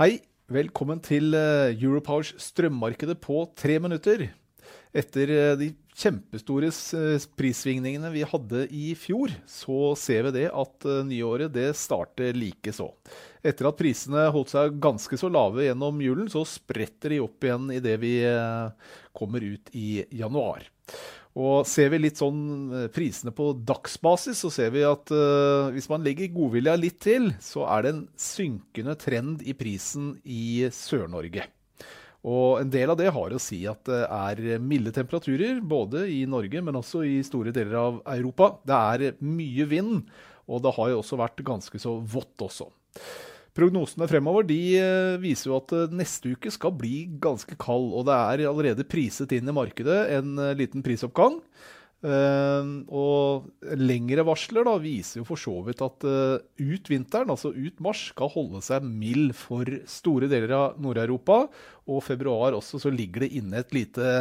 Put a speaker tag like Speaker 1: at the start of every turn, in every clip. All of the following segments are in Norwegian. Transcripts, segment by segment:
Speaker 1: Hei, velkommen til eh, Europowers strømmarkedet på tre minutter. Etter eh, de kjempestore eh, prissvingningene vi hadde i fjor, så ser vi det at nyåret det starter likeså. Etter at prisene holdt seg ganske så lave gjennom julen, så spretter de opp igjen idet vi kommer ut i januar. Og ser vi litt sånn eh, prisene på dagsbasis, så ser vi at uh, hvis man legger godvilja litt til, så er det en synkende trend i prisen i Sør-Norge. Og en del av det har å si at det er milde temperaturer, både i Norge, men også i store deler av Europa. Det er mye vind, og det har jo også vært ganske så vått også. Prognosene fremover de eh, viser jo at eh, neste uke skal bli ganske kald. Og det er allerede priset inn i markedet en eh, liten prisoppgang. Uh, og lengre varsler da, viser jo for så vidt at uh, ut vinteren, altså ut mars, skal holde seg mild for store deler av Nord-Europa. Og februar også så ligger det inne et lite,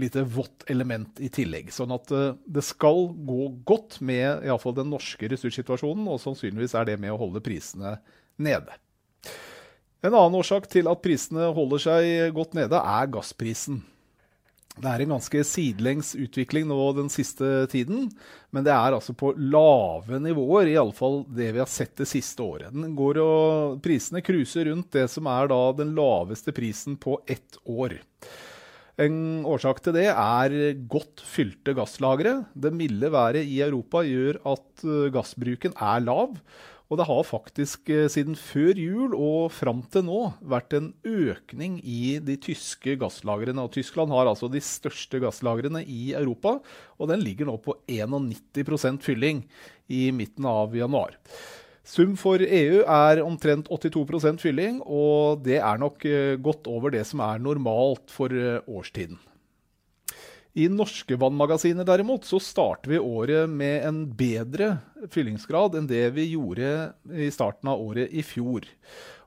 Speaker 1: lite vått element i tillegg. Sånn at uh, det skal gå godt med iallfall den norske ressurssituasjonen, og sannsynligvis er det med å holde prisene nede. En annen årsak til at prisene holder seg godt nede, er gassprisen. Det er en ganske sidelengs utvikling nå den siste tiden, men det er altså på lave nivåer, iallfall det vi har sett det siste året. Den går og, prisene cruiser rundt det som er da den laveste prisen på ett år. En årsak til det er godt fylte gasslagre. Det milde været i Europa gjør at eh, gassbruken er lav. Og det har faktisk eh, siden før jul og fram til nå vært en økning i de tyske gasslagrene. Og Tyskland har altså de største gasslagrene i Europa, og den ligger nå på 91% fylling i midten av januar. Sum for EU er omtrent 82% fylling, og det er nok eh, godt over det som er normalt for eh, årstiden. I norske vannmagasiner derimot så starter vi året med en bedre fyllingsgrad enn det vi gjorde i starten av året i fjor.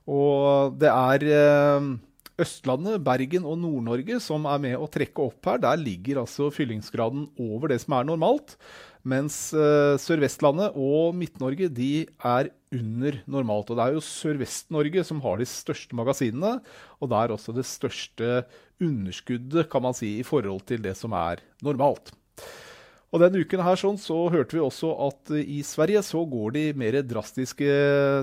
Speaker 1: Og det er eh, Østlandet, Bergen og Nord-Norge som er med å trekke opp her. Der ligger altså fyllingsgraden over det som er normalt. Mens uh, Sør-Vestlandet og Midt-Norge de er under normalt. Og det er jo Sør-Vest-Norge som har de største magasinene, og det er også det største underskuddet kan man si, i forhold til det som er normalt. Og Denne uken her sånn, så hørte vi også at i Sverige så går de mer drastiske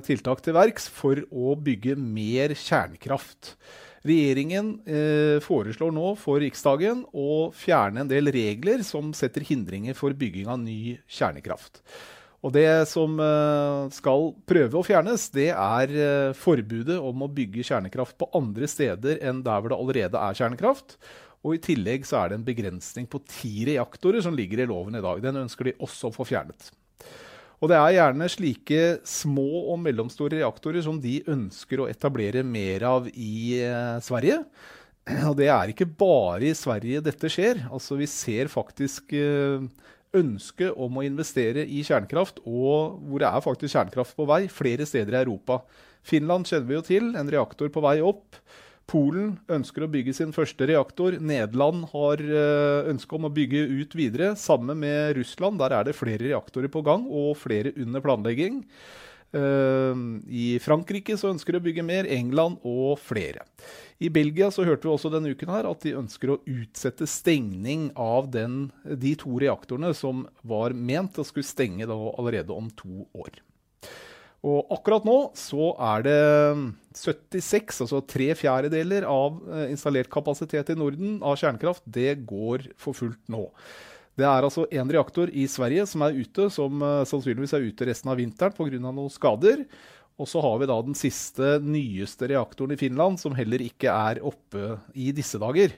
Speaker 1: tiltak til verks for å bygge mer kjernekraft. Regjeringen eh, foreslår nå for Riksdagen å fjerne en del regler som setter hindringer for bygging av ny kjernekraft. Og Det som eh, skal prøve å fjernes, det er eh, forbudet om å bygge kjernekraft på andre steder enn der hvor det allerede er kjernekraft. Og I tillegg så er det en begrensning på ti reaktorer som ligger i loven i dag. Den ønsker de også å få fjernet. Og det er gjerne slike små og mellomstore reaktorer som de ønsker å etablere mer av i eh, Sverige. Og det er ikke bare i Sverige dette skjer. Altså Vi ser faktisk eh, ønske om å investere i kjernekraft, og hvor det er faktisk kjernekraft på vei flere steder i Europa. Finland kjenner vi jo til, en reaktor på vei opp. Polen ønsker å bygge sin første reaktor. Nederland har eh, ønske om å bygge ut videre. Sammen med Russland. Der er det flere reaktorer på gang, og flere under planlegging. Eh, I Frankrike så ønsker de å bygge mer. England og flere. I Belgia så hørte vi også denne uken her at de ønsker å utsette stengning av den, de to reaktorene som var ment å skulle stenge allerede om to år. Og akkurat nå så er det 76, altså tre fjerdedeler av eh, installert kapasitet i Norden av kjernekraft, det går for fullt nå. Det er altså én reaktor i Sverige som er ute, som uh, sannsynligvis er ute resten av vinteren pga. noen skader. Og så har vi da den siste, nyeste reaktoren i Finland, som heller ikke er oppe i disse dager.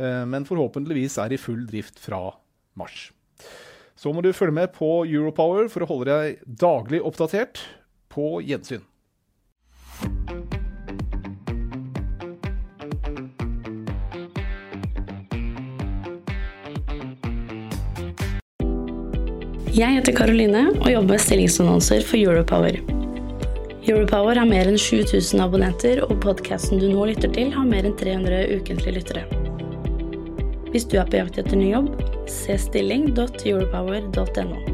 Speaker 1: Uh, men forhåpentligvis er i full drift fra mars. Så må du følge med på Europower for å holde deg daglig oppdatert. På gjensyn.
Speaker 2: Jeg heter Karoline og jobber med stillingsannonser for Europower. Europower har mer enn 7000 abonnenter, og podkasten du nå lytter til, har mer enn 300 ukentlige lyttere. Hvis du er på jakt etter ny jobb, se stilling.europower.no.